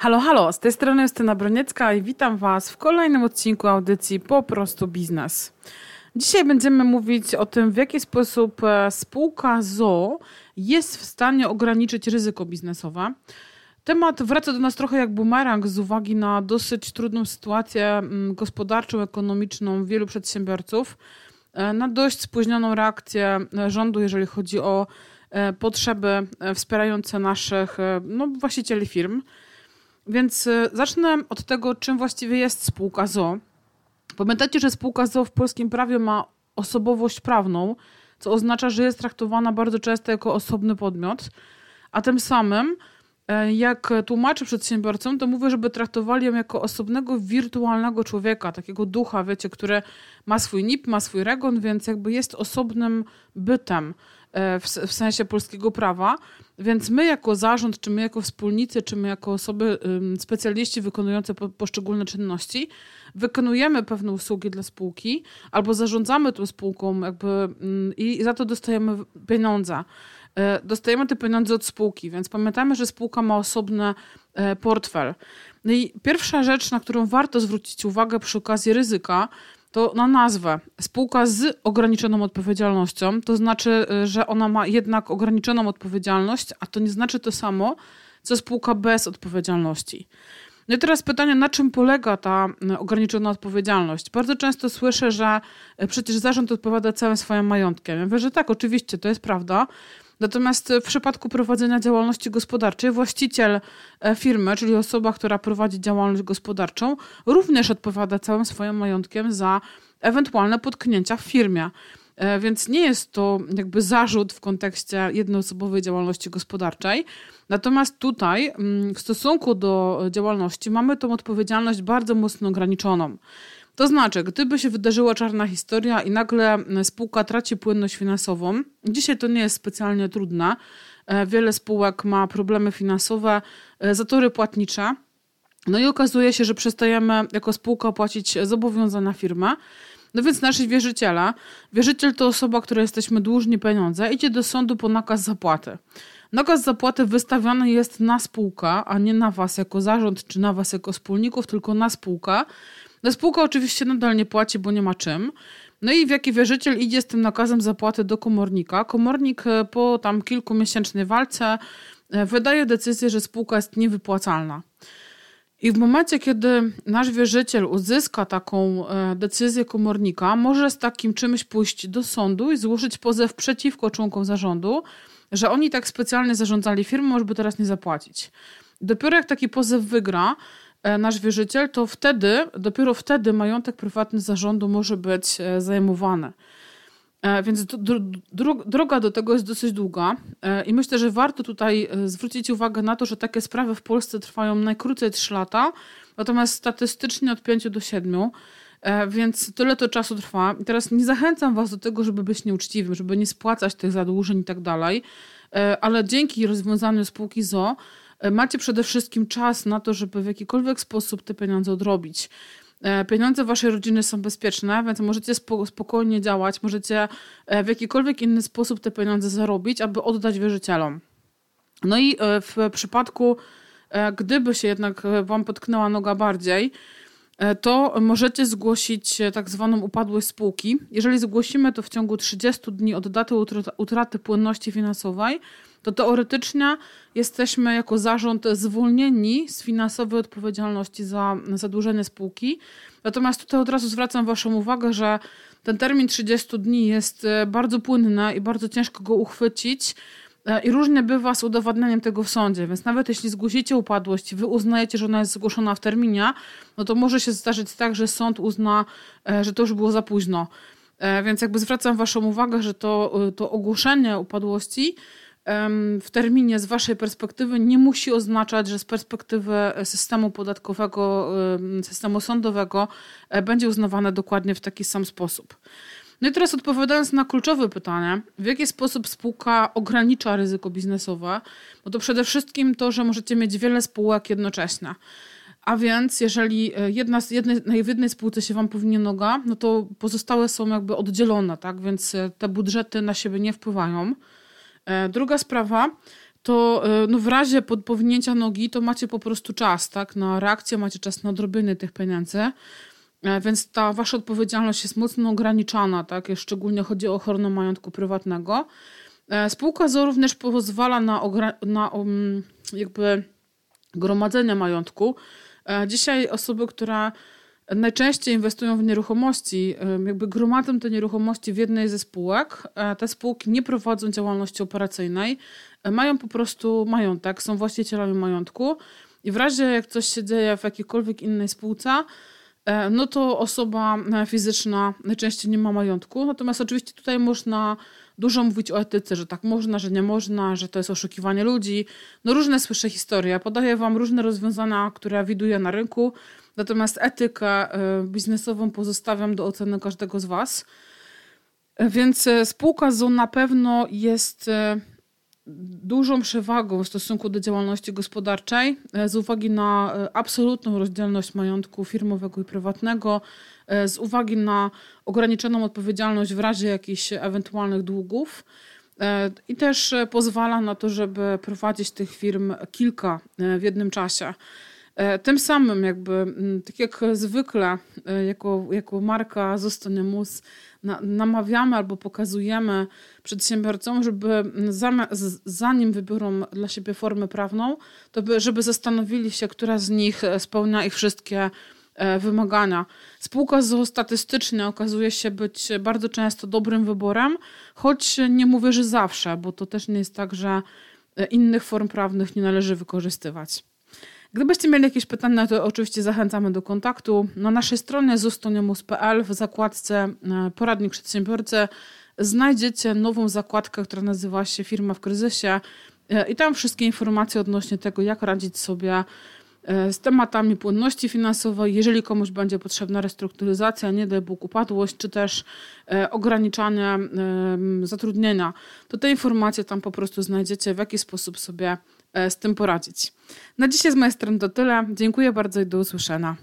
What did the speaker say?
Halo, halo, z tej strony Justyna Broniecka i witam Was w kolejnym odcinku audycji Po prostu Biznes. Dzisiaj będziemy mówić o tym, w jaki sposób e, spółka ZO jest w stanie ograniczyć ryzyko biznesowe. Temat wraca do nas trochę jak bumerang z uwagi na dosyć trudną sytuację mm, gospodarczą, ekonomiczną wielu przedsiębiorców, e, na dość spóźnioną reakcję e, rządu, jeżeli chodzi o potrzeby wspierające naszych no, właścicieli firm. Więc y, zacznę od tego, czym właściwie jest spółka ZO. Pamiętajcie, że spółka ZO w polskim prawie ma osobowość prawną, co oznacza, że jest traktowana bardzo często jako osobny podmiot, a tym samym jak tłumaczę przedsiębiorcom, to mówię, żeby traktowali ją jako osobnego, wirtualnego człowieka, takiego ducha, wiecie, który ma swój NIP, ma swój REGON, więc jakby jest osobnym bytem. E, w, w sensie polskiego prawa. Więc my jako zarząd, czy my jako wspólnicy, czy my jako osoby, specjaliści wykonujące po, poszczególne czynności, wykonujemy pewne usługi dla spółki albo zarządzamy tą spółką jakby i za to dostajemy pieniądze. E, dostajemy te pieniądze od spółki, więc pamiętajmy, że spółka ma osobny e, portfel. No i pierwsza rzecz, na którą warto zwrócić uwagę przy okazji ryzyka, to na nazwę. Spółka z ograniczoną odpowiedzialnością, to znaczy, y, że ona ma jednak ograniczoną odpowiedzialność, a to nie znaczy to samo, co spółka bez odpowiedzialności. No i teraz pytanie, na czym polega ta ograniczona odpowiedzialność? Bardzo często słyszę, że przecież zarząd odpowiada całym swoim majątkiem. Ja mówię, że tak, oczywiście, to jest prawda, Natomiast w przypadku prowadzenia działalności gospodarczej właściciel e, firmy, czyli osoba, która prowadzi działalność gospodarczą, również odpowiada całym swoim majątkiem za ewentualne potknięcia w firmie. E, więc nie jest to jakby zarzut w kontekście jednoosobowej działalności gospodarczej. Natomiast tutaj mm, w stosunku do działalności mamy tą odpowiedzialność bardzo mocno ograniczoną. To znaczy, gdyby się wydarzyła czarna historia i nagle spółka traci płynność finansową, dzisiaj to nie jest specjalnie trudne, e, wiele spółek ma problemy finansowe, e, zatory płatnicze, no i okazuje się, że przestajemy jako spółka płacić zobowiązania firmy, no więc nasi wierzyciele, wierzyciel to osoba, której jesteśmy dłużni pieniądze, idzie do sądu po nakaz zapłaty. Nakaz zapłaty wystawiony jest na spółkę, a nie na was jako zarząd czy na was jako wspólników, tylko na spółkę. No spółka oczywiście nadal nie płaci, bo nie ma czym. No i w jaki wierzyciel idzie z tym nakazem zapłaty do komornika. Komornik e, po tam kilkumiesięcznej walce e, wydaje decyzję, że spółka jest niewypłacalna. I w momencie, kiedy nasz wierzyciel uzyska taką e, decyzję komornika, może z takim czymś pójść do sądu i złożyć pozew przeciwko członkom zarządu, że oni tak specjalnie zarządzali firmą, żeby teraz nie zapłacić. Dopiero jak taki pozew wygra, nasz wierzyciel, to wtedy, dopiero wtedy majątek prywatny zarządu może być e, zajmowany. E, więc droga do tego jest dosyć długa i myślę, że warto tutaj zwrócić uwagę na to, że takie sprawy w Polsce trwają najkrócej 3 lata, natomiast statystycznie od 5 do 7, więc tyle to czasu trwa. I teraz nie zachęcam Was do tego, żeby być nieuczciwym, żeby nie spłacać tych zadłużeń i tak dalej, ale dzięki rozwiązaniu spółki ZO E, macie przede wszystkim czas na to, żeby w jakikolwiek sposób te pieniądze odrobić. E, pieniądze waszej rodziny są bezpieczne, więc możecie spokojnie działać, możecie e, w jakikolwiek inny sposób te pieniądze zarobić, aby oddać wierzycielom. No i w przypadku, gdyby się jednak wam potknęła noga bardziej, to możecie zgłosić tak zwaną upadłość spółki. Jeżeli zgłosimy to w ciągu 30 dni od daty utraty płynności finansowej, to teoretycznie jesteśmy jako zarząd zwolnieni z finansowej odpowiedzialności za zadłużenie spółki. Natomiast tutaj od razu zwracam Waszą uwagę, że ten termin 30 dni jest e, bardzo płynny i bardzo ciężko go uchwycić. E, I różnie bywa z udowadnianiem tego w sądzie, więc nawet jeśli zgłosicie upadłość i wy uznajecie, że ona jest zgłoszona w terminie, no to może się zdarzyć tak, że sąd uzna, e, że to już było za późno. Więc jakby zwracam Waszą uwagę, że to, to ogłoszenie upadłości w terminie z Waszej perspektywy nie musi oznaczać, że z perspektywy systemu podatkowego, systemu sądowego e, będzie uznawane dokładnie w taki sam sposób. No i teraz odpowiadając na kluczowe pytanie, w jaki sposób spółka ogranicza ryzyko biznesowe, no to przede wszystkim to, że możecie mieć wiele spółek jednocześnie. A więc jeżeli e, jedna jednej, w jednej spółce się wam powinnie noga, no to pozostałe są jakby oddzielone, tak? Więc e, te budżety na siebie nie wpływają. E, druga sprawa to no w razie podpowinięcia nogi to macie po prostu czas, tak, na reakcję, macie czas na odrobienie tych pieniędzy. Więc ta wasza odpowiedzialność jest mocno ograniczana, tak? Szczególnie chodzi o ochronę majątku prywatnego. Spółka ZO również pozwala na, na um, jakby gromadzenie majątku. Dzisiaj osoby, które najczęściej inwestują w nieruchomości, jakby gromadzą te nieruchomości w jednej ze spółek. Te spółki nie prowadzą działalności operacyjnej, mają po prostu majątek, są właścicielami majątku i w razie jak coś się dzieje w jakiejkolwiek innej spółce, no to osoba fizyczna najczęściej nie ma majątku. Natomiast oczywiście tutaj można dużo mówić o etyce, że tak można, że nie można, że to jest oszukiwanie ludzi. No różne słyszę historie. Podaję wam różne rozwiązania, które widuję na rynku. Natomiast etykę e, biznesową pozostawiam do oceny każdego z Was. E, więc e, spółka ZO na pewno jest dużą przewagą w stosunku do działalności gospodarczej z uwagi na absolutną rozdzielność majątku firmowego i prywatnego, z uwagi na ograniczoną odpowiedzialność w razie jakichś ewentualnych długów. I też pozwala na to, żeby prowadzić tych firm kilka w jednym czasie. E, tym samym jakby, mm, tak jak zwykle e, jako, jako marka Zostaniemus namawiamy albo pokazujemy przedsiębiorcom, żeby mm, zanim wybiorą dla siebie formę prawną, to by, żeby zastanowili się, która z nich e, spełnia ich wszystkie wymagania. Spółka ZOO statystycznie okazuje się być bardzo często dobrym wyborem, choć nie mówię, że zawsze, bo to też nie jest tak, że innych form prawnych nie należy wykorzystywać. Gdybyście mieli jakieś pytania, to oczywiście zachęcamy do kontaktu. Na naszej stronie zustoniamus.pl w zakładce e, Poradnik Przedsiębiorcy znajdziecie nową zakładkę, która nazywa się Firma w kryzysie e, i tam wszystkie informacje odnośnie tego, jak radzić sobie e, z tematami płynności finansowej, jeżeli komuś będzie potrzebna restrukturyzacja, nie daj Bóg upadłość, czy też ograniczanie zatrudnienia, to te informacje tam po prostu znajdziecie, w jaki sposób sobie E, z tym poradzić. Na dzisiaj z mojej strony to tyle. Dziękuję bardzo i do usłyszenia.